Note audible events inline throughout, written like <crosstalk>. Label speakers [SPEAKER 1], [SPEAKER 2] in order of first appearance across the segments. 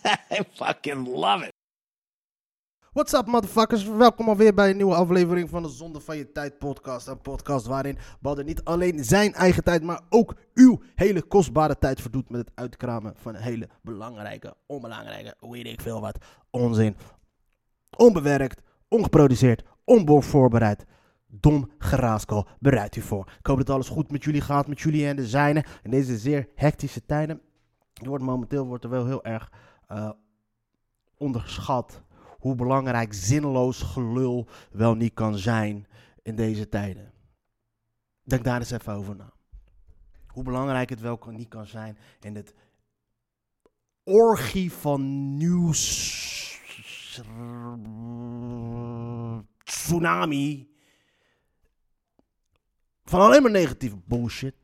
[SPEAKER 1] <laughs> I fucking love it.
[SPEAKER 2] What's up, motherfuckers? Welkom alweer bij een nieuwe aflevering van de Zonde van Je Tijd podcast. Een podcast waarin Badder niet alleen zijn eigen tijd, maar ook uw hele kostbare tijd verdoet met het uitkramen van een hele belangrijke, onbelangrijke, weet ik veel wat, onzin. Onbewerkt, ongeproduceerd, onvoorbereid. Dom geraaskal bereidt u voor. Ik hoop dat alles goed met jullie gaat, met jullie en de zijnen. In deze zeer hectische tijden. Wordt momenteel wordt er wel heel erg eh, onderschat hoe belangrijk zinloos gelul wel niet kan zijn in deze tijden. Denk daar eens even over na. Hoe belangrijk het wel niet kan zijn in het orgie van nieuws tsunami van alleen maar negatieve bullshit.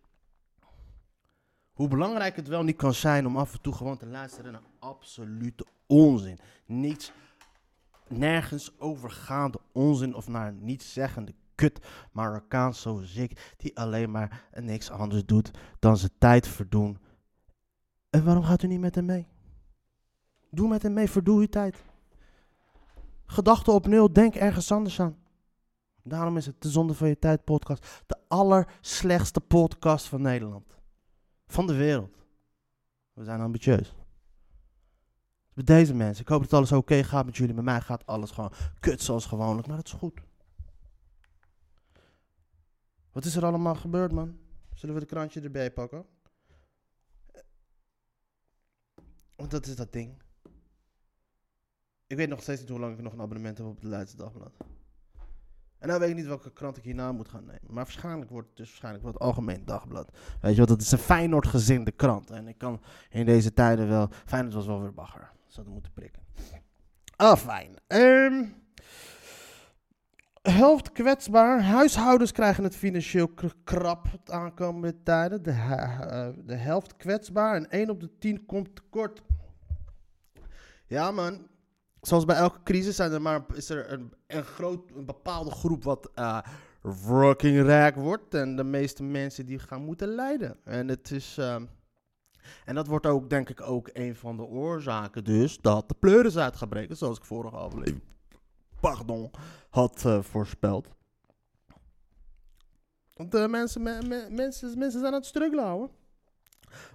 [SPEAKER 2] Hoe belangrijk het wel niet kan zijn om af en toe gewoon te luisteren naar absolute onzin. Niets nergens overgaande onzin of naar een niet-zeggende kut Marokkaan zoals ik, die alleen maar niks anders doet dan zijn tijd verdoen. En waarom gaat u niet met hem mee? Doe met hem mee, verdoe uw tijd. Gedachten op nul, denk ergens anders aan. Daarom is het de Zonde van Je Tijd podcast de allerslechtste podcast van Nederland. Van de wereld. We zijn ambitieus. Met deze mensen. Ik hoop dat alles oké gaat met jullie. Met mij gaat alles gewoon kut zoals gewoonlijk. Maar dat is goed. Wat is er allemaal gebeurd, man? Zullen we de krantje erbij pakken? Want dat is dat ding. Ik weet nog steeds niet hoe lang ik nog een abonnement heb op het Leidse Dagblad. En nou weet ik niet welke krant ik hierna moet gaan nemen. Maar waarschijnlijk wordt het dus waarschijnlijk wel het Algemeen Dagblad. Weet je wat, dat is een Feyenoord gezinde krant. En ik kan in deze tijden wel... Feyenoord was wel weer bagger. Zouden moeten prikken. Ah, fijn. Ehm, helft kwetsbaar. Huishoudens krijgen het financieel krap de aankomende tijden. De, eh, de helft kwetsbaar en 1 op de 10 komt tekort. Ja, man. Zoals bij elke crisis zijn er maar, is er een, een, groot, een bepaalde groep wat eh fucking rijk wordt. En de meeste mensen die gaan moeten lijden. En het is... ehm, en dat wordt ook, denk ik, ook een van de oorzaken dus dat de pleuris uit gaat breken, zoals ik vorige aflevering, pardon, had eh, voorspeld. Want eh, mensen, me- me- mensen, mensen zijn aan het struggelen, houden.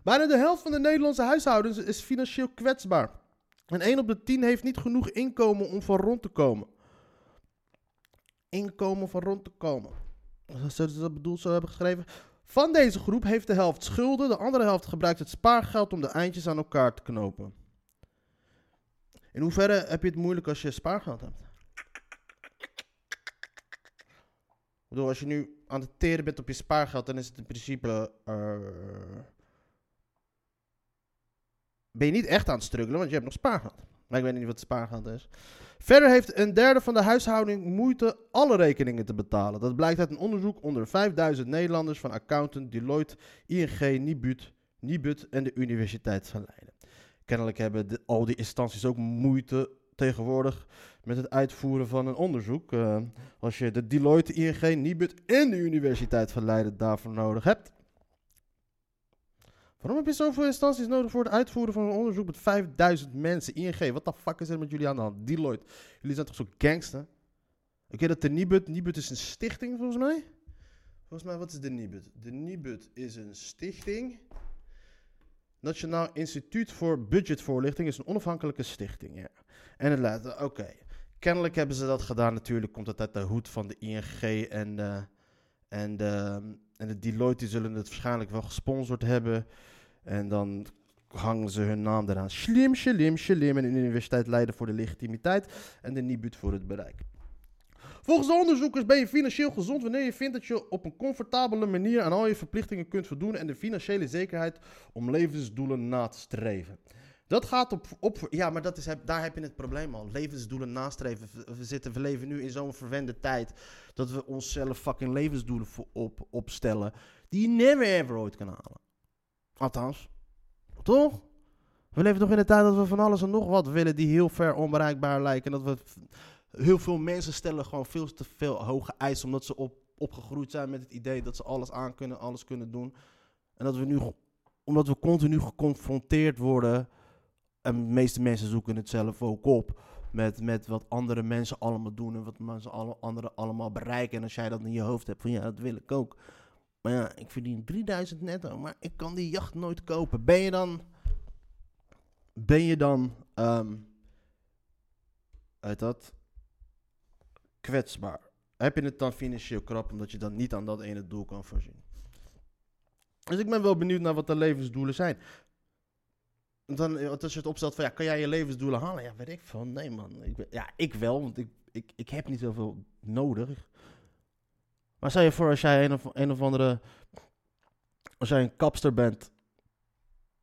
[SPEAKER 2] Bijna de helft van de Nederlandse huishoudens is financieel kwetsbaar. En 1 op de 10 heeft niet genoeg inkomen om van rond te komen. Inkomen van rond te komen. Ze dat bedoeld zo hebben geschreven? Van deze groep heeft de helft schulden, de andere helft gebruikt het spaargeld om de eindjes aan elkaar te knopen. In hoeverre heb je het moeilijk als je spaargeld hebt? Ik bedoel, als je nu aan het teren bent op je spaargeld, dan is het in principe. eh, ben je niet echt aan het struggelen, want je hebt nog spaargeld. Maar ik weet niet wat spaargeld is. Verder heeft een derde van de huishouding moeite alle rekeningen te betalen. Dat blijkt uit een onderzoek onder 5000 Nederlanders van accountant, Deloitte, ING, Nibud, Nibud en de Universiteit van Leiden. Kennelijk hebben al die instanties ook moeite tegenwoordig met het uitvoeren van een onderzoek. Eh, als je de Deloitte, ING, Nibud en de Universiteit van Leiden daarvoor nodig hebt. Waarom heb je zoveel instanties nodig voor het uitvoeren van een onderzoek met 5000 mensen? ING, wat de fuck is er met jullie aan de hand? Deloitte, jullie zijn toch zo gangster? Oké, dat de Nibud, Nibud is een stichting volgens mij. Volgens mij, wat is de Nibud? De Nibud is een stichting. Nationaal Instituut voor Budgetvoorlichting is een onafhankelijke stichting, ja. En het laat, oké. Kennelijk hebben ze dat gedaan, natuurlijk komt het uit de hoed van de ING en de, en de, en de Deloitte, die zullen het waarschijnlijk wel gesponsord hebben. En dan hangen ze hun naam eraan. Slim, slim, slim. En de Universiteit Leiden voor de legitimiteit en de Nibud voor het bereik. Volgens de onderzoekers ben je financieel gezond wanneer je vindt dat je op een comfortabele manier aan al je verplichtingen kunt voldoen en de financiële zekerheid om levensdoelen na te streven. Dat gaat op, op ja, maar dat is, daar heb je het probleem al. Levensdoelen nastreven. We, zitten, we leven nu in zo'n verwende tijd dat we onszelf fucking levensdoelen op, opstellen die je never ever ooit kan halen. Althans, toch? We leven toch in een tijd dat we van alles en nog wat willen die heel ver onbereikbaar lijken. En dat we heel veel mensen stellen gewoon veel te veel hoge eisen omdat ze op, opgegroeid zijn met het idee dat ze alles aan kunnen, alles kunnen doen. En dat we nu, omdat we continu geconfronteerd worden, en de meeste mensen zoeken het zelf ook op, met, met wat andere mensen allemaal doen en wat mensen alle, allemaal bereiken. En als jij dat in je hoofd hebt van ja, dat wil ik ook. Maar ja, ik verdien 3000 netto, maar ik kan die jacht nooit kopen. Ben je dan, ben je dan, ehm uit dat, kwetsbaar? Heb je het dan financieel krap omdat je dan niet aan dat ene doel kan voorzien? Dus ik ben wel benieuwd naar wat de levensdoelen zijn. Dan, eh, als je het opstelt van ja, kan jij je levensdoelen halen? Ja, weet ik van. Nee man. Ik, ja, ik wel, want ik, ik, ik heb niet zoveel nodig. Maar stel je voor als jij een of, een of andere... Als jij een kapster bent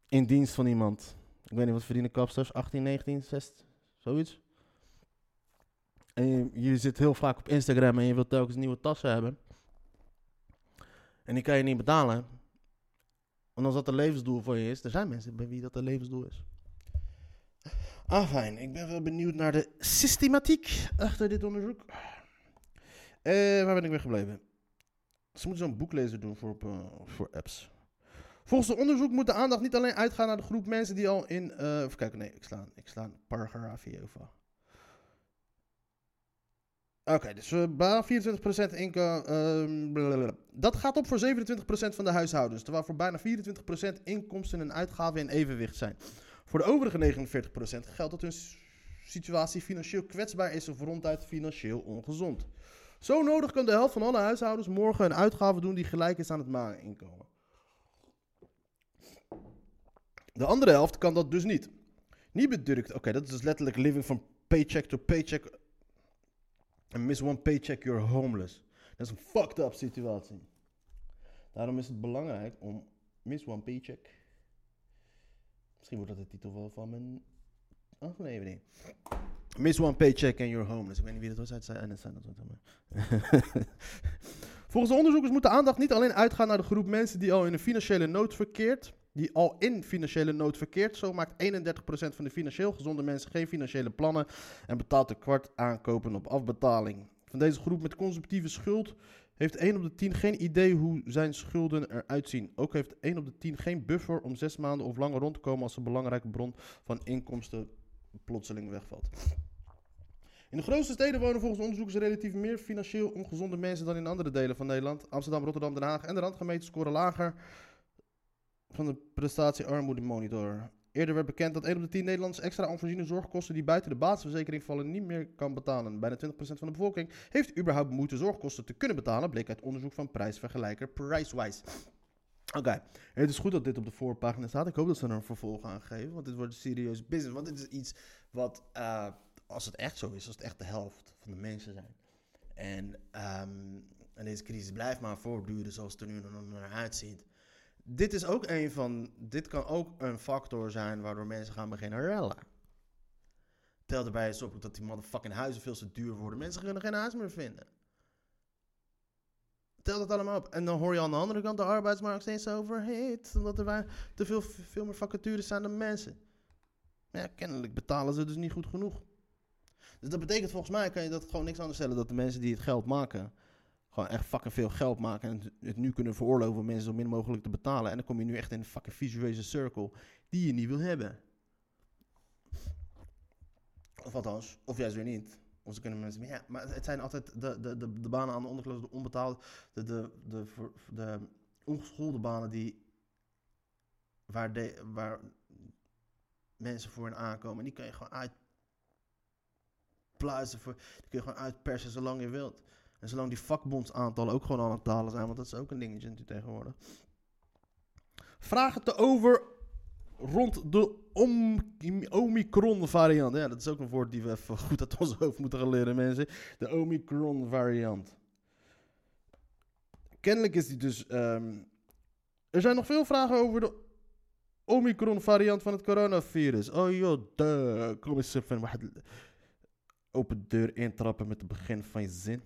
[SPEAKER 2] in dienst van iemand. Ik weet niet, wat verdienen kapsters? 18, 19, 16, zoiets? En je, zit heel vaak op Instagram en je wilt telkens nieuwe tassen hebben. En die kan je niet betalen. Want als dat een levensdoel voor je is, er zijn mensen bij wie dat een levensdoel is. Ah, fijn. Ik ben wel benieuwd naar de systematiek achter dit onderzoek. Eh, waar ben ik weer gebleven? Ze moeten zo'n boeklezer doen voor, eh, voor apps. Volgens het onderzoek moet de aandacht niet alleen uitgaan naar de groep mensen die al in... eh even kijken, nee, ik sla, ik sla een paragraaf over. Oké, dus we baan 24% inkomen. blablabla. dat gaat op voor 27% van de huishoudens, terwijl voor bijna 24% inkomsten en uitgaven in evenwicht zijn. Voor de overige 49% geldt dat hun situatie financieel kwetsbaar is of ronduit financieel ongezond. Zo nodig kan de helft van alle huishoudens morgen een uitgave doen die gelijk is aan het maaninkomen. De andere helft kan dat dus niet. Niet bedrukt. Oké, dat is dus letterlijk living from paycheck to paycheck. En miss one paycheck, you're homeless. Dat is een fucked up situatie. Daarom is het belangrijk om miss one paycheck. Misschien wordt dat de titel wel van mijn aflevering. Miss one paycheck and you're homeless. Ik weet niet wie dat was uit zijn. <laughs> Volgens de onderzoekers moet de aandacht niet alleen uitgaan naar de groep mensen die al in een financiële nood verkeert. Die al in financiële nood verkeert. Zo maakt 31% van de financieel gezonde mensen geen financiële plannen en betaalt een kwart aankopen op afbetaling. Van deze groep met consumptieve schuld heeft 1 op de 10 geen idee hoe zijn schulden eruit zien. Ook heeft 1 op de 10 geen buffer om 6 maanden of langer rond te komen als een belangrijke bron van inkomsten plotseling wegvalt. In de grootste steden wonen volgens onderzoekers relatief meer financieel ongezonde mensen dan in andere delen van Nederland. Amsterdam, Rotterdam, Den Haag en de randgemeenten scoren lager van de prestatie armoede monitor. Eerder werd bekend dat 1 op de 10 Nederlanders extra onvoorziene zorgkosten die buiten de basisverzekering vallen niet meer kan betalen. Bijna 20% van de bevolking heeft überhaupt moeite zorgkosten te kunnen betalen, bleek uit onderzoek van prijsvergelijker Pricewise. Oké, het is goed dat dit op de voorpagina staat. Ik hoop dat ze er een vervolg aan geven, want dit wordt serieus business. Want dit is iets wat, eh, als het echt zo is, als het echt de helft van de mensen zijn. En, ehm, en deze crisis blijft maar voortduren zoals het er nu naar uitziet. Dit is ook een van. Dit kan ook een factor zijn waardoor mensen gaan beginnen rellen. Tel erbij eens op dat die motherfucking huizen veel te duur worden. Mensen kunnen geen huis meer vinden. Tel dat allemaal op. En dan hoor je aan de andere kant de arbeidsmarkt steeds overheet. Omdat er te veel, veel meer vacatures zijn dan mensen. Ja, kennelijk betalen ze dus niet goed genoeg. Dus dat betekent volgens mij kan je dat gewoon niks anders stellen. Dat de mensen die het geld maken gewoon echt fucking veel geld maken en het- nu kunnen veroorloven om mensen zo min mogelijk te betalen. En dan kom je nu echt in een fucking visueuze circle die je niet wil hebben. Of althans, of juist weer niet. Of ze kunnen mensen, ja, maar het zijn altijd de, de, de, banen aan de onderklas, de onbetaalde, de, de, de, de, de ongeschoolde banen die, waar, de, waar mensen voor in aankomen. En die kun je gewoon uitpluizen, voor, die kun je gewoon uitpersen zolang je wilt. En zolang die vakbondsaantallen ook gewoon aan het dalen zijn, want dat is ook een dingetje natuurlijk tegenwoordig. Vragen te over rond de om- Omicron variant. Ja, dat is ook een woord die we even goed uit ons hoofd moeten gaan leren, mensen. De Omicron variant. Kennelijk is die dus. ehm, er zijn nog veel vragen over de Omicron variant van het coronavirus. Oh joh, de. Kom eens even. Open deur intrappen met het begin van je zin.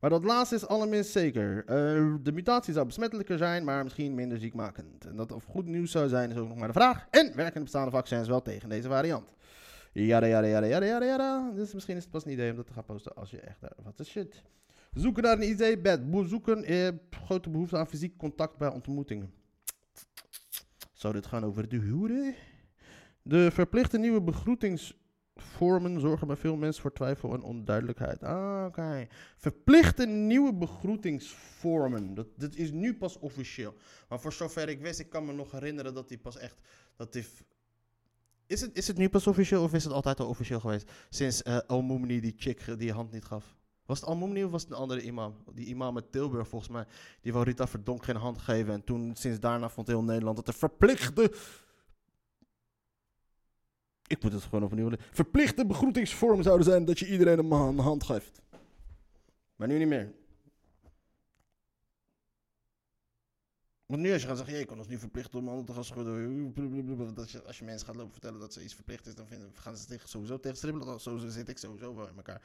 [SPEAKER 2] Maar dat laatste is allerminst zeker. Eh, de mutatie zou besmettelijker zijn, maar misschien minder ziekmakend. En dat of goed nieuws zou zijn, is ook nog maar de vraag. En werken de bestaande vaccins wel tegen deze variant? Jada, jada, jada, jada, jada, jada. Dus misschien is het pas een idee om dat te gaan posten als je echt daar... Wat is shit? Zoeken naar een ID-bed. Zoeken eh, grote behoefte aan fysiek contact bij ontmoetingen. Zou dit gaan over de huwelijk? De verplichte nieuwe begroetingsvormen zorgen bij veel mensen voor twijfel en onduidelijkheid. Ah, oké. Verplichte nieuwe begroetingsvormen. Dat, is nu pas officieel. Maar voor zover ik wist, ik kan me nog herinneren dat die pas echt... Dat die is, het, is het nu pas officieel of is het altijd al officieel geweest? Sinds eh Al-Mumni die die hand niet gaf. Was het Al-Mumni of was het een andere imam? Die imam uit Tilburg volgens mij. Die wou Rita Verdonk geen hand geven. En toen, sinds daarna vond heel Nederland dat er verplichte... Ik moet het gewoon opnieuw. Verplichte begroetingsvormen zouden zijn dat je iedereen een, hand geeft. Maar nu niet meer. Want nu als je gaat zeggen, je kan ons nu verplichten om handen te gaan schudden. Dat als je mensen gaat lopen vertellen dat ze iets verplicht is, dan vinden, gaan ze tegen, sowieso tegen stribbelen. Zo zit ik sowieso wel in elkaar.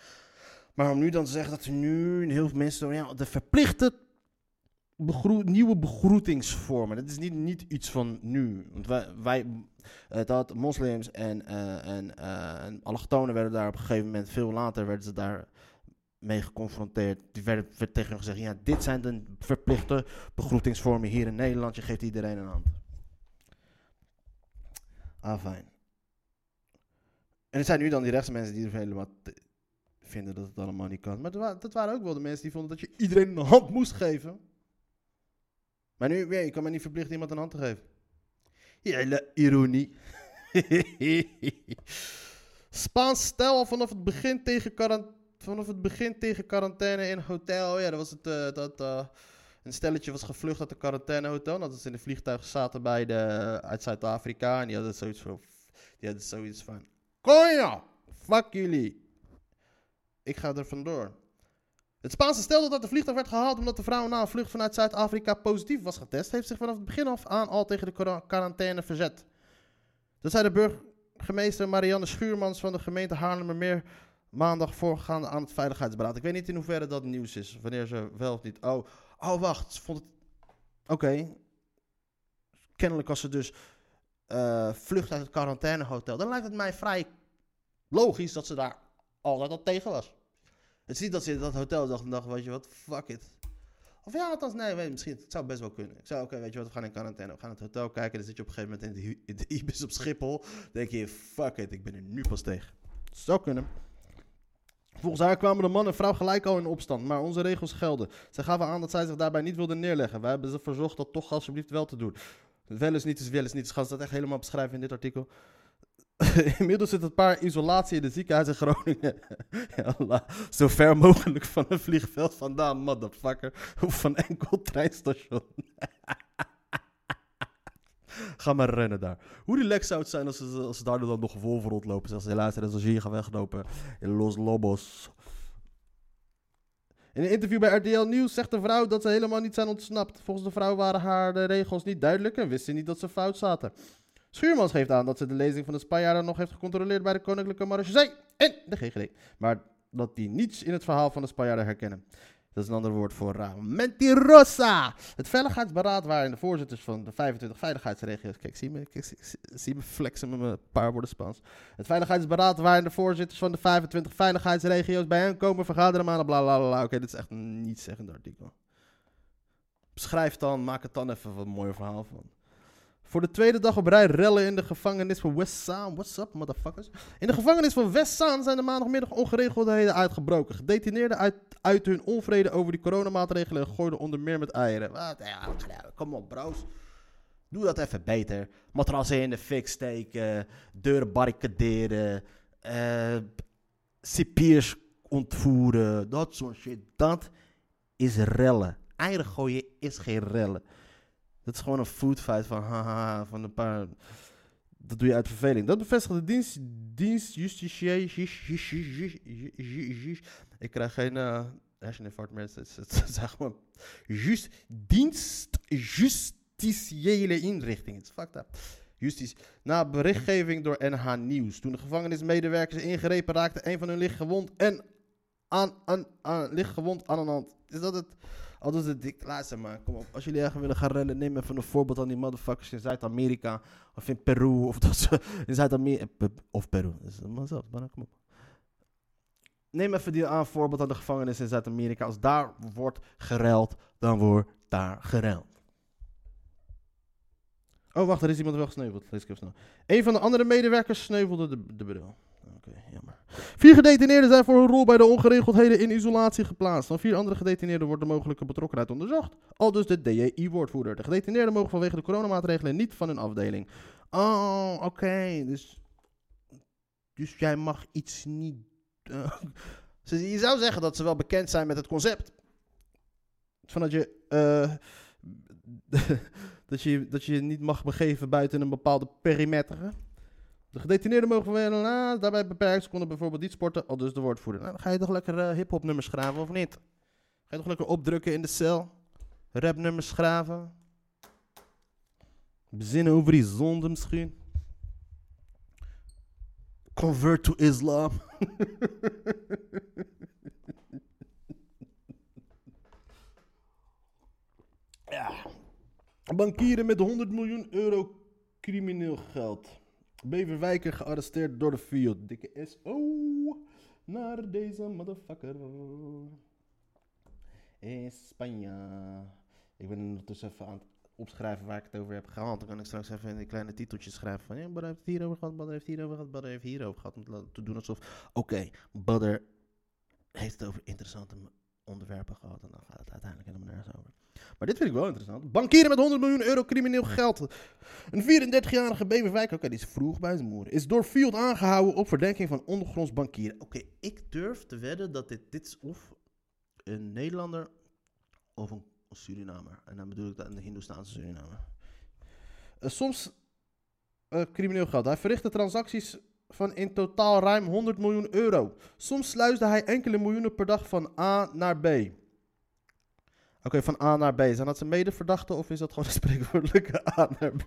[SPEAKER 2] Maar om nu dan te zeggen dat er nu heel veel mensen, ja, de verplichte nieuwe begroetingsvormen. Dat is niet, niet iets van nu. Want wij, dat moslims en, eh, en, en allochtonen werden daar op een gegeven moment, veel later werden ze daar mee geconfronteerd. Die werden, werd tegen hen gezegd, ja, dit zijn de verplichte begroetingsvormen hier in Nederland. Je geeft iedereen een hand. Ah, fijn. En er zijn nu dan die rechtse mensen die er helemaal vinden dat het allemaal niet kan. Maar dat waren ook wel de mensen die vonden dat je iedereen een hand moest geven. Maar nu, je kan maar niet verplichten iemand een hand te geven. Hele ironie. <laughs> Spaans stel vanaf het begin tegen quarant- vanaf het begin tegen quarantaine in hotel. Ja, dat was het. eh, dat eh, een stelletje was gevlucht uit de quarantainehotel. Dat ze in de vliegtuig zaten bij de, uit Zuid-Afrika. En die hadden zoiets van. Die hadden zoiets van. Fuck jullie. Ik ga er vandoor. Het Spaanse stel dat de vliegtuig werd gehaald omdat de vrouw na een vlucht vanuit Zuid-Afrika positief was getest, heeft zich vanaf het begin af aan al tegen de quara- quarantaine verzet. Dat zei de burgemeester Marianne Schuurmans van de gemeente Haarlemmermeer maandag voorgaande aan het Veiligheidsberaad. Ik weet niet in hoeverre dat nieuws is, wanneer ze wel of niet. Oh, oh wacht, vond het... Oké. Kennelijk als ze dus eh, vlucht uit het quarantainehotel, dan lijkt het mij vrij logisch dat ze daar altijd al tegen was. Het is niet dat ze in dat hotel dacht en dacht, weet je wat, fuck it. Of ja, althans, nee, weet, misschien, het zou best wel kunnen. Ik zou, oké, weet je wat, we gaan in quarantaine, we gaan het hotel kijken. Dan zit je op een gegeven moment in de, Ibis op Schiphol. Dan denk je, fuck it, ik ben er nu pas tegen. Zou kunnen. Volgens haar kwamen de man en vrouw gelijk al in opstand, maar onze regels gelden. Zij gaven aan dat zij zich daarbij niet wilden neerleggen. Wij hebben ze verzocht dat toch alsjeblieft wel te doen. Wel is niet is wel is niet. Ze gaan dat echt helemaal beschrijven in dit artikel. <laughs> Inmiddels zit het paar isolatie in de ziekenhuis in Groningen. <laughs> ja, zo ver mogelijk van een vliegveld vandaan, motherfucker. Of van enkel treinstation. <laughs> Ga maar rennen daar. Hoe relaxed zou het zijn als ze, als ze daar dan nog Wolven rondlopen? Zelfs helaas, en als ze hier gaan weglopen in Los Lobos. In een interview bij RTL Nieuws zegt de vrouw dat ze helemaal niet zijn ontsnapt. Volgens de vrouw waren haar de regels niet duidelijk en wist ze niet dat ze fout zaten. Schuurmans geeft aan dat ze de lezing van de Spanjaarden nog heeft gecontroleerd bij de Koninklijke Marechaussee en de GGD. Maar dat die niets in het verhaal van de Spanjaarden herkennen. Dat is een ander woord voor raar. Mentirosa! Het Veiligheidsberaad waarin de voorzitters van de 25 veiligheidsregio's... Kijk, zie me, zie, me flexen met mijn paar woorden Spaans. Het Veiligheidsberaad waarin de voorzitters van de 25 veiligheidsregio's bijeenkomen, vergaderen maanden, bla bla bla. Oké, dit is echt een niet-zeggend artikel. Beschrijf dan, maak het dan even wat een mooi verhaal van. Voor de tweede dag op rij rellen in de gevangenis van Westzaan. What's up, motherfuckers? In de gevangenis van Westzaan zijn de maandagmiddag ongeregeldheden uitgebroken. Gedetineerden uit, hun onvrede over die coronamaatregelen gooiden onder meer met eieren. Wat? Ja, kom op, bros. Doe dat even beter. Matrassen in de fik steken, deuren barricaderen, eh cipiers ontvoeren, dat soort shit. Dat is rellen. Eieren gooien is geen rellen. Dat is gewoon een foodfight van haha, van een paar... Dat doe je uit verveling. Dat bevestigt de dienst, dienst justitië... Ik krijg geen uh, herseninfarct meer. Het zeg maar... Just, dienst justitiële inrichting. Het is fucked up. Justitie. Na berichtgeving door NH Nieuws. Toen de gevangenismedewerkers ingrepen, raakte een van hun licht gewond en aan, aan, licht gewond aan een hand. Is dat het? Al dus het dik. Luister maar, kom op. Als jullie echt willen gaan rennen, neem even een voorbeeld aan die motherfuckers in Zuid-Amerika. Of in Peru. Of dat <laughs> in Zuid-Amerika. Of Peru. Dat is maar zelf. Maar kom op. Neem even die aan voorbeeld aan de gevangenis in Zuid-Amerika. Als daar wordt gereld, dan wordt daar gereld. Oh, wacht, er is iemand wel gesneuveld. Lees even snel. Een van de andere medewerkers sneuvelde de, de bril. Oké, jammer. Vier gedetineerden zijn voor hun rol bij de ongeregeldheden in isolatie geplaatst. Van vier andere gedetineerden wordt de mogelijke betrokkenheid onderzocht. Al dus de DJI-woordvoerder. De gedetineerden mogen vanwege de coronamaatregelen niet van hun afdeling. Oh, oké. Dus, dus jij mag iets niet... <laughs> ze- je zou zeggen dat ze wel bekend zijn met het concept. Van dat je... eh, <laughs> dat je, dat je niet mag begeven buiten een bepaalde perimeter. De gedetineerden mogen wel uh, daarbij beperkt. Ze konden bijvoorbeeld niet sporten, al dus de woordvoerder. Nou, ga je toch lekker eh, hip-hop nummers schrijven, of niet? Ga je toch lekker opdrukken in de cel? Rapnummers schrijven? Bezinnen over die zonde misschien? Convert to Islam. <laughs> ja. Bankieren met 100 miljoen euro crimineel geld. Beverwijker gearresteerd door de FIOD. Dikke SO naar deze motherfucker. In Spanje. Ik ben ondertussen even aan het opschrijven waar ik het over heb gehad. Dan kan ik straks even in die kleine titeltjes schrijven van... Ja, Badder heeft het hierover gehad, Badder heeft het hierover gehad, Badder heeft het hierover gehad. Om te doen alsof... Oké, Badder heeft het over interessante onderwerpen gehad. En dan gaat het uiteindelijk helemaal nergens over. Maar dit vind ik wel interessant. Bankieren met 100 miljoen euro crimineel geld. Een 34-jarige Beverwijk, oké, die is vroeg bij zijn moeder, is door Field aangehouden op verdenking van ondergronds bankieren. Oké, ik durf te wedden dat dit, dit is of een Nederlander of een Surinamer. En dan bedoel ik dat een Hindoestaanse Surinamer. Eh, soms eh, crimineel geld. Hij verrichtte transacties van in totaal ruim 100 miljoen euro. Soms sluisde hij enkele miljoenen per dag van A naar B. Oké, van A naar B. Zijn dat zijn medeverdachten of is dat gewoon een spreekwoordelijke <laughs> A naar B?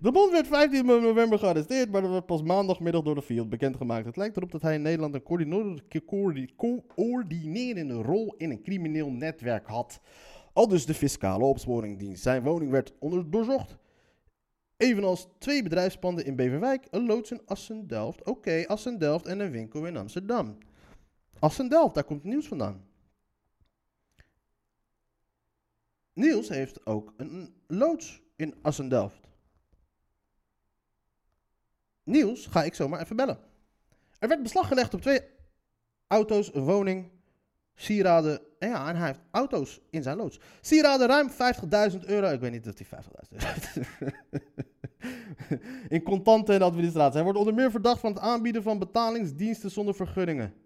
[SPEAKER 2] De bond werd 15 november gearresteerd, maar dat werd pas maandagmiddag door de Field bekendgemaakt. Het lijkt erop dat hij in Nederland een coördinerende rol in een crimineel netwerk had. Al dus de fiscale opsporingdienst. Zijn woning werd onder doorzocht. Evenals twee bedrijfspanden in Beverwijk, een loods in Assen-Delft. Oké, Assen-Delft en een winkel in Amsterdam. Assen-Delft, daar komt nieuws vandaan. Niels heeft ook een loods in Assen-Delft. Niels ga ik zomaar even bellen. Er werd beslag gelegd op twee auto's, een woning, sieraden. En ja, en hij heeft auto's in zijn loods. Sieraden ruim 50.000 euro. Ik weet niet of hij 50.000 euro heeft. <laughs> in contanten en administratie. Hij wordt onder meer verdacht van het aanbieden van betalingsdiensten zonder vergunningen.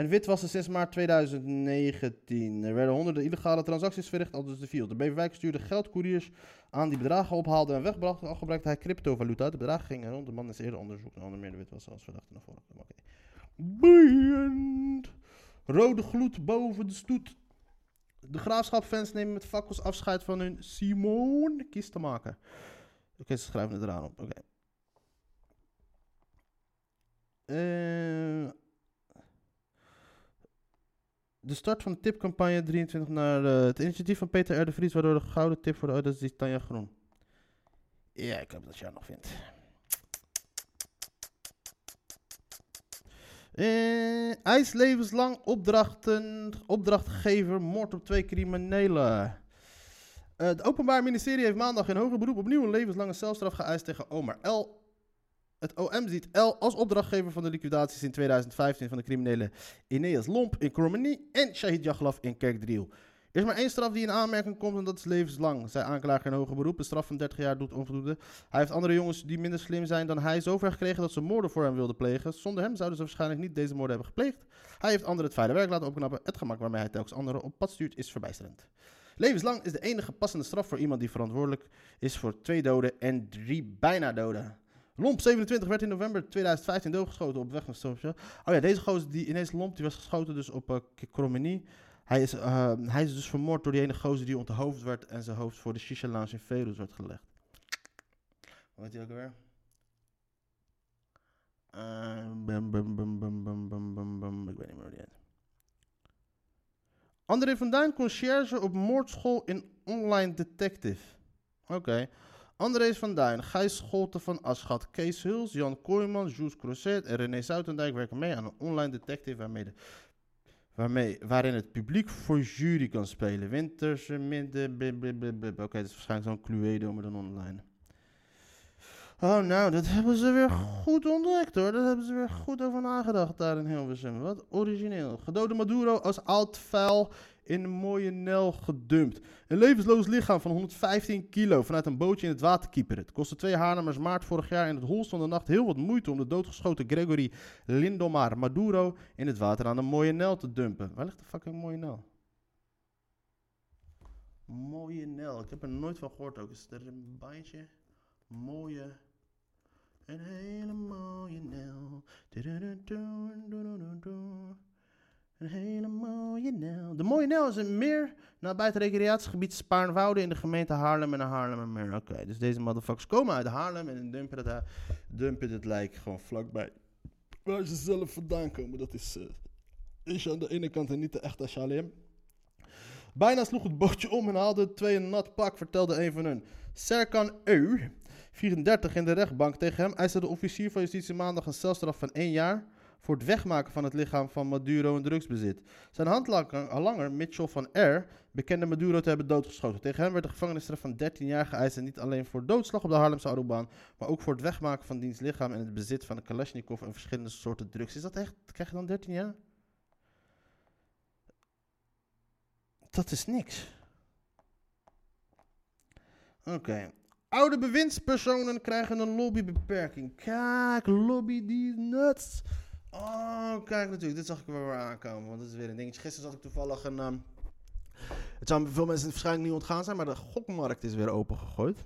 [SPEAKER 2] En witwassen 6 maart 2019. Er werden honderden illegale transacties verricht, al dus de Field. De Beverwijk stuurde geldcouriers aan die bedragen ophaalden en wegbrachten. Al gebruikte hij cryptovaluta. De bedragen gingen rond. De man is eerder onderzocht onder meer de witwassen als verdachte naar voren. Oké. Rode gloed boven de stoet. De graafschapfans nemen met fakkels afscheid van hun Simon Kistemaker. Oké, ze schrijven het eraan op. Oké. Eh, de start van de tipcampagne 23 naar eh, het initiatief van Peter R. waardoor de gouden tip voor de dat is Tanja Groen. Ja, ik hoop dat haar nog vindt. Eh, IJs levenslang opdrachten, opdrachtgever, moord op twee criminelen. Eh, het Openbaar Ministerie heeft maandag in hoger beroep opnieuw een levenslange celstraf geëist tegen Omar L. Het OM ziet L als opdrachtgever van de liquidaties in 2015 van de criminelen Ineas Lomp in Krommenie en Shahid Jaglaf in Kerkdriel. Er is maar één straf die in aanmerking komt en dat is levenslang, zei aanklager in hoger beroep. Een straf van 30 jaar doet onvoldoende. Hij heeft andere jongens die minder slim zijn dan hij zover gekregen dat ze moorden voor hem wilden plegen. Zonder hem zouden ze waarschijnlijk niet deze moorden hebben gepleegd. Hij heeft anderen het vuile werk laten opknappen. Het gemak waarmee hij telkens anderen op pad stuurt is verbijsterend. Levenslang is de enige passende straf voor iemand die verantwoordelijk is voor twee doden en drie bijna doden. Lomp27 werd in november 2015 doodgeschoten op weg naar Sofia. Oh ja, deze gozer, die, ineens Lomp, die was geschoten dus op uh, Hij is, eh, hij is dus vermoord door die ene gozer die onthoofd werd en zijn hoofd voor de shisha lounge in Velus werd gelegd. Wat heet hij ook weer? Ehm, bam bum, bum, bum, Ik weet niet meer hoe die heet. André Vandaan, conciërge op moordschool in Online Detective. Oké. André van Duin, Gijs Scholten van Aschat, Kees Huls, Jan Kooijman, Jules Crozet en René Zoutendijk werken mee aan een online detective waarmee waarmee, waarin het publiek voor jury kan spelen. Winterse, midden. Oké, dat is waarschijnlijk zo'n Cluedo, maar dan online. Oh, nou, dat <laughs> hebben ze weer goed ontdekt hoor. Dat hebben ze weer goed over nagedacht daar in Hilversum. Wat origineel. Gedode Maduro als oud vuil in een mooie Nel gedumpt. Een levensloos lichaam van 115 kilo vanuit een bootje in het water kieperen. Het kostte twee Haarlemmers maart vorig jaar in het holst van de nacht heel wat moeite om de doodgeschoten Gregory Lindomar Maduro in het water aan de mooie Nel te dumpen. Waar ligt de fucking mooie Nel? Mooie Nel. Ik heb er nooit van gehoord ook. Is er een bandje? Mooie. Een hele mooie Nel. Een hele mooie Nel. De mooie Nel is een meer nabij het recreatiegebied Spaarnwoude in de gemeente Haarlem en Haarlemmermeer. Oké, dus deze motherfuckers komen uit Haarlem en dumpen ha- dumpen het lijk gewoon vlakbij. Waar ze zelf vandaan komen, dat is, eh, is aan de ene kant en niet de echte Shalem. Bijna sloeg het bootje om en haalde de twee een nat pak, vertelde een van hun. Serkan Eu, 34 in de rechtbank tegen hem, eiste de officier van justitie maandag een celstraf van één jaar voor het wegmaken van het lichaam van Maduro en drugsbezit. Zijn handlanger, Mitchell van R, bekende Maduro te hebben doodgeschoten. Tegen hem werd de gevangenisstraf van 13 jaar geëist en niet alleen voor doodslag op de Haarlemse Autobahn, maar ook voor het wegmaken van diens lichaam en het bezit van een Kalashnikov en verschillende soorten drugs. Is dat echt? Krijg je dan 13 jaar? Dat is niks. Oké. Oude bewindspersonen krijgen een lobbybeperking. Kijk, lobby die nuts. Oh, kijk natuurlijk. Dit zag ik wel weer aankomen. Want dat is weer een dingetje. Gisteren zat ik toevallig een... ehm, het zou veel mensen waarschijnlijk niet ontgaan zijn, maar de gokmarkt is weer opengegooid.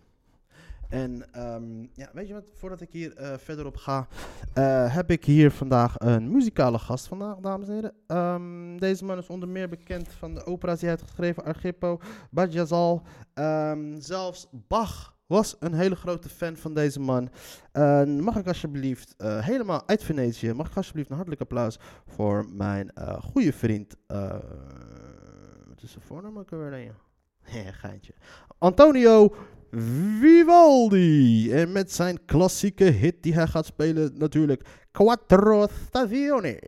[SPEAKER 2] En ehm, ja, weet je wat, voordat ik hier eh, verder op ga, eh, heb ik hier vandaag een muzikale gast vandaag, dames en heren. Ehm, deze man is onder meer bekend van de opera's die hij heeft geschreven, Argippo, Bajazal, ehm, zelfs Bach was een hele grote fan van deze man. Eh, mag ik alsjeblieft, eh, helemaal uit Venetië, mag ik alsjeblieft een hartelijk applaus voor mijn eh goede vriend, eh, wat is zijn voornaam ook alweer <laughs> geintje. Antonio Vivaldi. En met zijn klassieke hit die hij gaat spelen natuurlijk. Quattro Stagioni.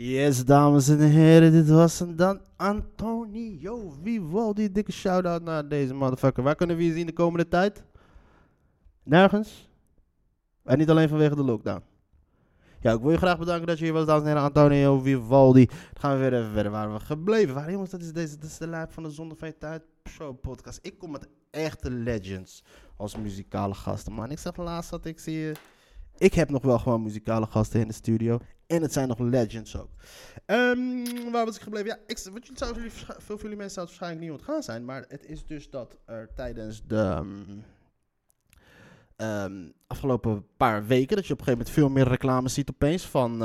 [SPEAKER 2] Yes, dames en heren, dit was hem dan Antonio Vivaldi. Dikke shout-out naar deze motherfucker. Waar kunnen we je zien de komende tijd? Nergens. En niet alleen vanwege de lockdown. Ja, ik wil je graag bedanken dat je hier was, dames en heren. Antonio Vivaldi. Dan gaan we weer even verder waar we gebleven waren. Jongens, dat is, deze, dat is de lijp van de Zonde van Tijd Show podcast. Ik kom met echte legends als muzikale gasten. Man, ik zeg laatst dat ik zie... Ik heb nog wel gewoon muzikale gasten in de studio. En het zijn nog legends ook. Ehm, waar was ik gebleven? Ja, ik, wat jullie, veel van jullie mensen zou het waarschijnlijk niet ontgaan zijn. Maar het is dus dat er tijdens de ehm, ehm, afgelopen paar weken... dat je op een gegeven moment veel meer reclame ziet opeens van...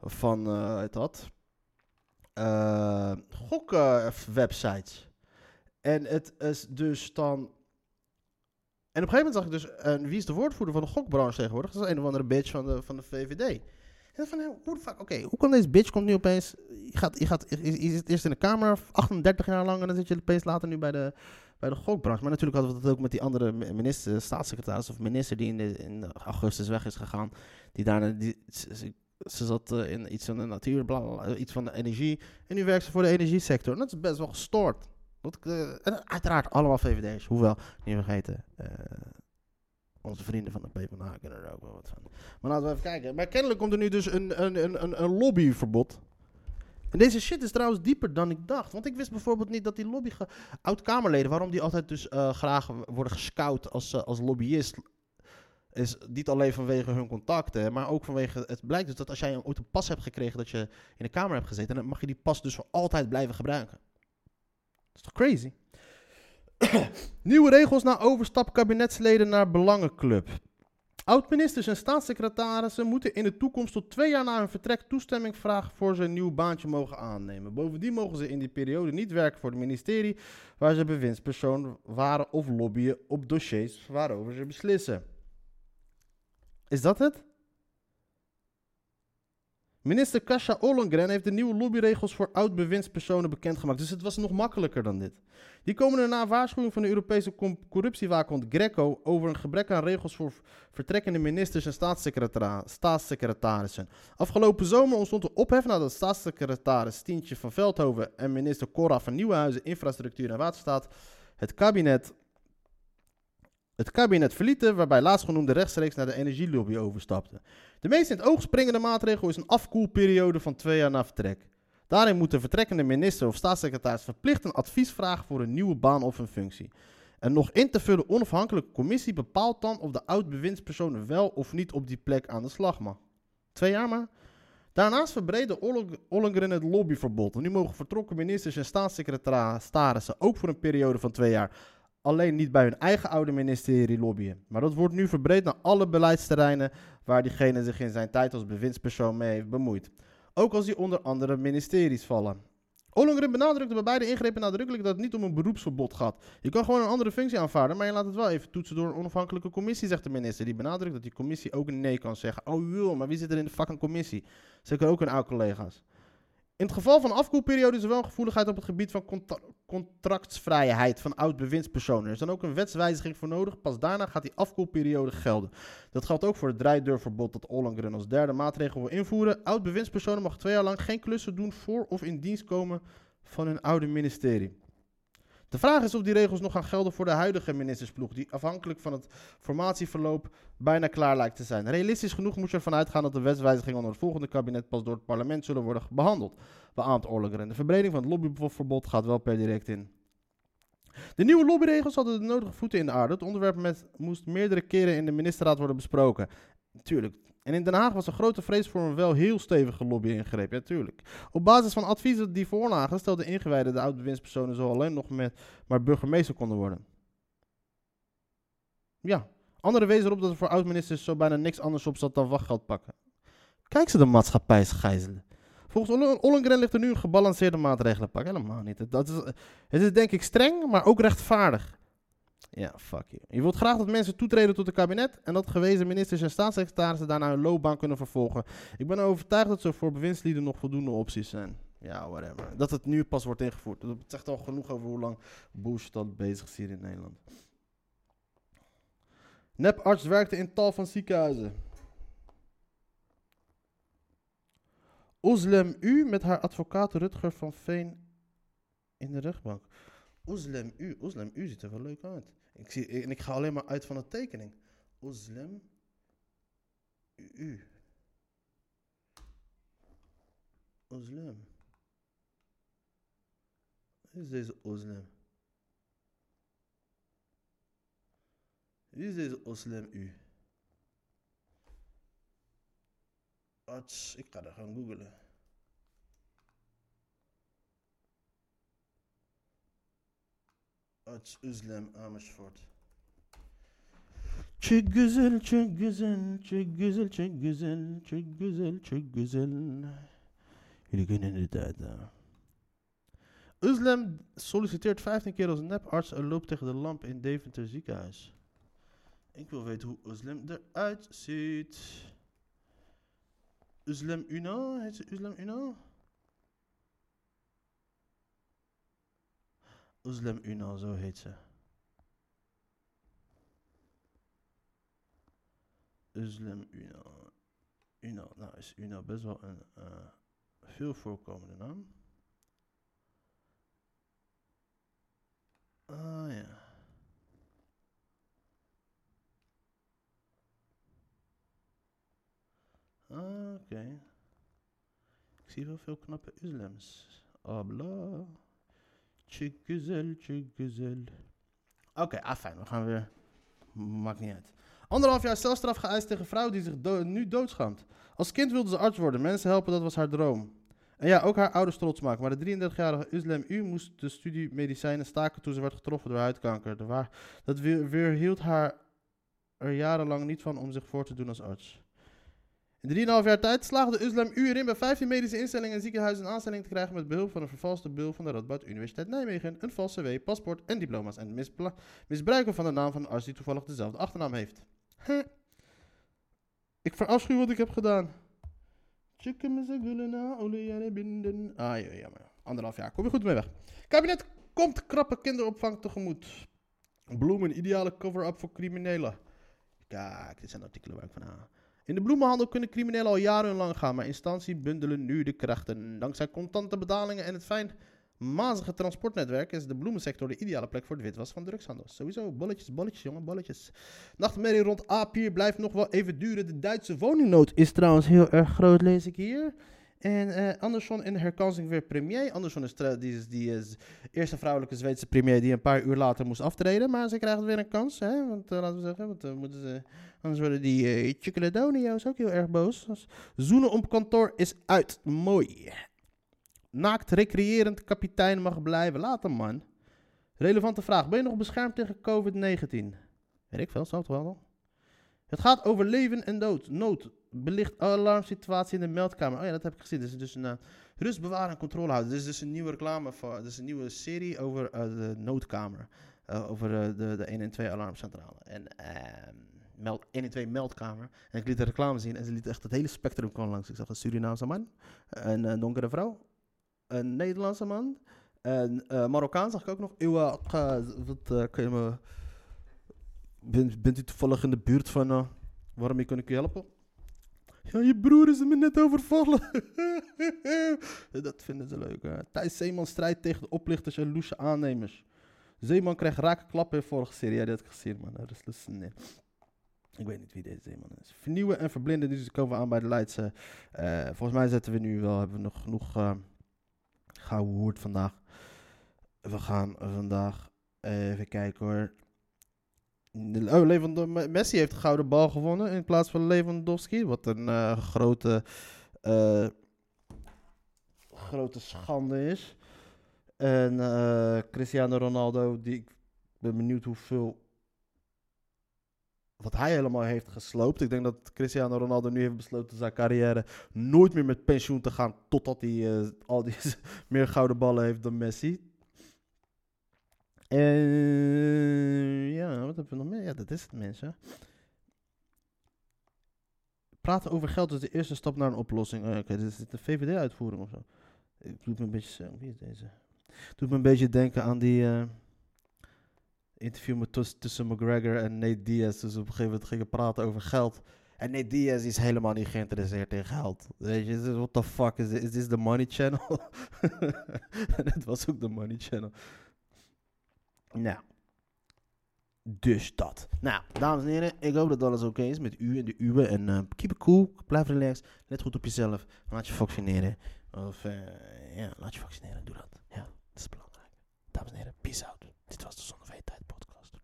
[SPEAKER 2] van, heet dat? eh gokwebsites. en het is dus dan... En op een gegeven moment zag ik dus, wie is de woordvoerder van de gokbranche tegenwoordig? Dat is een of andere bitch van de, van de VVD. Van, hoe de fuck, oké, hoe kan deze bitch komt nu opeens, je, gaat, je, gaat, je, je zit eerst in de kamer, 38 jaar lang, en dan zit je opeens later nu bij de, bij de gokbranche. Maar natuurlijk hadden we dat ook met die andere mi- minister, staatssecretaris of minister die in, de, in augustus weg is gegaan. Die daarna, die, ze, zat eh, in iets van de natuur, iets van de energie. En nu werkt ze voor de energiesector. En dat is best wel gestoord. Dat, en uiteraard allemaal VVD'ers, hoewel, niet vergeten, eh, onze vrienden van de PvdA kunnen er ook wel wat van. Maar laten we even kijken. Maar kennelijk komt er nu dus een, een, een, een, lobbyverbod. En deze shit is trouwens dieper dan ik dacht. Want ik wist bijvoorbeeld niet dat die lobby... Oud-Kamerleden, waarom die altijd dus eh, graag worden gescout als, eh, als lobbyist... Is niet alleen vanwege hun contacten, maar ook vanwege... Het blijkt dus dat als jij ooit een pas hebt gekregen dat je in de Kamer hebt gezeten... dan mag je die pas dus voor altijd blijven gebruiken. Dat is toch crazy? <clears throat> Nieuwe regels na overstap kabinetsleden naar Belangenclub. Oud-ministers en staatssecretarissen moeten in de toekomst tot twee jaar na hun vertrek toestemming vragen voor ze een nieuw baantje mogen aannemen. Bovendien mogen ze in die periode niet werken voor het ministerie waar ze bewindspersoon waren of lobbyen op dossiers waarover ze beslissen. Is dat het? Minister Kasia Ollongren heeft de nieuwe lobbyregels voor oud-bewindspersonen bekendgemaakt. Dus het was nog makkelijker dan dit. Die komen er na waarschuwing van de Europese corruptiewaakhond Greco over een gebrek aan regels voor vertrekkende ministers en staatssecretarissen. Afgelopen zomer ontstond er ophef nadat staatssecretaris Tientje van Veldhoven en minister Cora van Nieuwenhuizen Infrastructuur en Waterstaat het kabinet, het kabinet verlieten, waarbij laatstgenoemde rechtstreeks naar de energielobby overstapte. De meest in het oog springende maatregel is een afkoelperiode van twee jaar na vertrek. Daarin moet de vertrekkende minister of staatssecretaris verplicht een advies vragen voor een nieuwe baan of een functie. Een nog in te vullen onafhankelijke commissie bepaalt dan of de oud-bewindspersoon wel of niet op die plek aan de slag mag. Twee jaar maar. Daarnaast verbreedde Ollongren het lobbyverbod. Nu mogen vertrokken ministers en staatssecretarissen ook voor een periode van twee jaar alleen niet bij hun eigen oude ministerie lobbyen. Maar dat wordt nu verbreed naar alle beleidsterreinen waar diegene zich in zijn tijd als bewindspersoon mee heeft bemoeid. Ook als die onder andere ministeries vallen. Ollongren benadrukte bij beide ingrepen nadrukkelijk dat het niet om een beroepsverbod gaat. Je kan gewoon een andere functie aanvaarden, maar je laat het wel even toetsen door een onafhankelijke commissie, zegt de minister. Die benadrukt dat die commissie ook een nee kan zeggen. Oh joh, maar wie zit er in de fucking commissie? Zeker ook hun oude collega's. In het geval van afkoelperiode is er wel een gevoeligheid op het gebied van contra- contractsvrijheid van oud-bewindspersonen. Er is dan ook een wetswijziging voor nodig. Pas daarna gaat die afkoelperiode gelden. Dat geldt ook voor het draaideurverbod dat Ollongren als derde maatregel wil invoeren. Oud-bewindspersonen mogen twee jaar lang geen klussen doen voor of in dienst komen van hun oude ministerie. De vraag is of die regels nog gaan gelden voor de huidige ministersploeg, die afhankelijk van het formatieverloop bijna klaar lijkt te zijn. Realistisch genoeg moet je ervan uitgaan dat de wetswijzigingen onder het volgende kabinet pas door het parlement zullen worden behandeld, beaamt Ollongren. De verbreding van het lobbyverbod gaat wel per direct in. De nieuwe lobbyregels hadden de nodige voeten in de aarde. Het onderwerp met, moest meerdere keren in de ministerraad worden besproken. Tuurlijk. En in Den Haag was er grote vrees voor een wel heel stevige lobby-ingreep. Ja, tuurlijk. Op basis van adviezen die voorlagen, stelden ingewijden de oud-bewindspersonen zo alleen nog met maar burgemeester konden worden. Ja. Anderen wezen erop dat er voor oud-ministers zo bijna niks anders op zat dan wachtgeld pakken. Kijk ze de maatschappij gijzelen. Volgens Olle- Ollongren ligt er nu een gebalanceerde maatregelen pakken. Helemaal niet. Dat is, het is denk ik streng, maar ook rechtvaardig. Ja, fuck you. Je wilt graag dat mensen toetreden tot het kabinet en dat gewezen ministers en staatssecretarissen daarna hun loopbaan kunnen vervolgen. Ik ben overtuigd dat er voor bewindslieden nog voldoende opties zijn. Ja, whatever. Dat het nu pas wordt ingevoerd. Dat zegt al genoeg over hoe lang bullshit dat bezig is hier in Nederland. Neparts werkte in tal van ziekenhuizen. Oslem U met haar advocaat Rutger van Veen in de rechtbank. Oslem U, Oslem U ziet er wel leuk uit. Ik zie, en ik ga alleen maar uit van de tekening. Oslem U. Oslem. Wie is deze Oslem? Wie is deze Oslem U? Arts, ik ga er gaan googlen. Arts Özlem Amersfoort. Çok güzel, çok güzel, çok güzel, çok güzel, çok güzel, çok güzel. Jullie kunnen het uit. Özlem solliciteert 15 keer als neparts en loopt tegen de lamp in Deventer ziekenhuis. Ik wil weten hoe Özlem eruit ziet. Özlem Una? Heet ze Özlem Una? Özlem Una, zo heet ze. Özlem Una. Una, nou is Una best wel een eh, veel voorkomende naam. Ah ja. Ah, Oké. Ik zie wel veel knappe islims. Abla. Chiguzel, chiguzel. Oké, ah fijn. We gaan weer... Maakt niet uit. Anderhalf jaar celstraf geëist tegen vrouw die zich nu doodschaamt. Als kind wilde ze arts worden. Mensen helpen, dat was haar droom. En ja, ook haar ouders trots maken. Maar de 33-jarige Uslem U moest de studie medicijnen staken toen ze werd getroffen door huidkanker. Dat weer, weerhield haar er jarenlang niet van om zich voor te doen als arts. In 3,5 jaar tijd slaagde Uslem U erin bij 15 medische instellingen en ziekenhuizen een aanstelling te krijgen met behulp van een vervalste bil van de Radboud Universiteit Nijmegen, een valse W, paspoort en diploma's en misbruiken van de naam van een arts die toevallig dezelfde achternaam heeft. Huh. Ik verafschuw wat ik heb gedaan. Ah, ja, jammer. Anderhalf jaar. Kom je goed mee weg. Kabinet komt krappe kinderopvang tegemoet. Bloemen, ideale cover-up voor criminelen. Kijk, dit zijn artikelen waar ik van haal. In de bloemenhandel kunnen criminelen al jarenlang gaan, maar instantie bundelen nu de krachten. Dankzij contante betalingen en het fijnmazige transportnetwerk is de bloemensector de ideale plek voor de witwas van drugshandel. Sowieso, bolletjes, bolletjes, jongen, bolletjes. Nachtmerrie rond Apier blijft nog wel even duren. De Duitse woningnood is trouwens heel erg groot, lees ik hier. En eh Andersson in herkansing weer premier. Andersson is, die die is eerste vrouwelijke Zweedse premier die een paar uur later moest aftreden. Maar ze krijgt weer een kans, hè? Want eh, laten we zeggen, want, eh, moeten ze, anders worden die eh Chocoladonio's ook heel erg boos. Dus zoenen op kantoor is uit. Mooi. Naakt recreërend kapitein mag blijven. Laat hem, man. Relevante vraag. Ben je nog beschermd tegen COVID-19? Weet ik veel, zal het wel. Het gaat over leven en dood. Nood. Belicht alarmsituatie in de meldkamer. Oh ja, dat heb ik gezien. Is dus een uh, rust bewaren en controle houden. Is dus een nieuwe reclame. Dit is een nieuwe serie over uh, de noodkamer. Uh, over de, de 112 alarmcentrale. En ehm, meld, 112 meldkamer. En ik liet de reclame zien en ze liet echt het hele spectrum kwam langs. Ik zag een Surinaamse man, een donkere vrouw, een Nederlandse man, een Marokkaan zag ik ook nog. Ewa, wat kun je me... Bent, bent u toevallig in de buurt van... Waarom kan ik u helpen? Ja, je broer is me net overvallen. <laughs> dat vinden ze leuk. Hè? Thijs Zeeman strijdt tegen de oplichters en loesje aannemers. Zeeman krijgt rake klappen in vorige serie. Ja, die had ik gezien, man. Dat is dus, nee. Ik weet niet wie deze Zeeman is. Vernieuwen en verblinden. Dus komen we aan bij de Leidse. Uh, volgens mij zetten we nu wel... Hebben we nog genoeg... Uh, gouden woord vandaag. We gaan vandaag... even kijken hoor. Oh, Messi heeft de gouden bal gewonnen in plaats van Lewandowski. Wat een uh, grote, uh, grote schande is. En uh, Cristiano Ronaldo, die, ik ben benieuwd hoeveel. Wat hij helemaal heeft gesloopt. Ik denk dat Cristiano Ronaldo nu heeft besloten zijn carrière nooit meer met pensioen te gaan. Totdat hij al die <laughs> meer gouden ballen heeft dan Messi. Uh, ja, wat hebben we nog meer? Ja, dat is het, mensen. Praten over geld is de eerste stap naar een oplossing. Oh, Oké, dit is de VVD-uitvoering of zo. Het doet me een beetje. Wie deze? Doet me een beetje denken aan die uh, interview met tuss tussen McGregor en Nate Diaz. Dus op een gegeven moment gingen praten over geld. En Nate Diaz is helemaal niet geïnteresseerd in geld. Weet je, what the fuck is this? Is this the money channel? <laughs> het was ook de money channel. Nou. Dus dat. Nou, dames en heren, ik hoop dat alles oké is met u en de uwe. En uh, keep it cool, blijf relaxed, let goed op jezelf. Laat je vaccineren. Of, uh, ja, laat je vaccineren, doe dat. Ja, dat is belangrijk. Dames en heren, peace out. Dit was de Zonneveetijd podcast.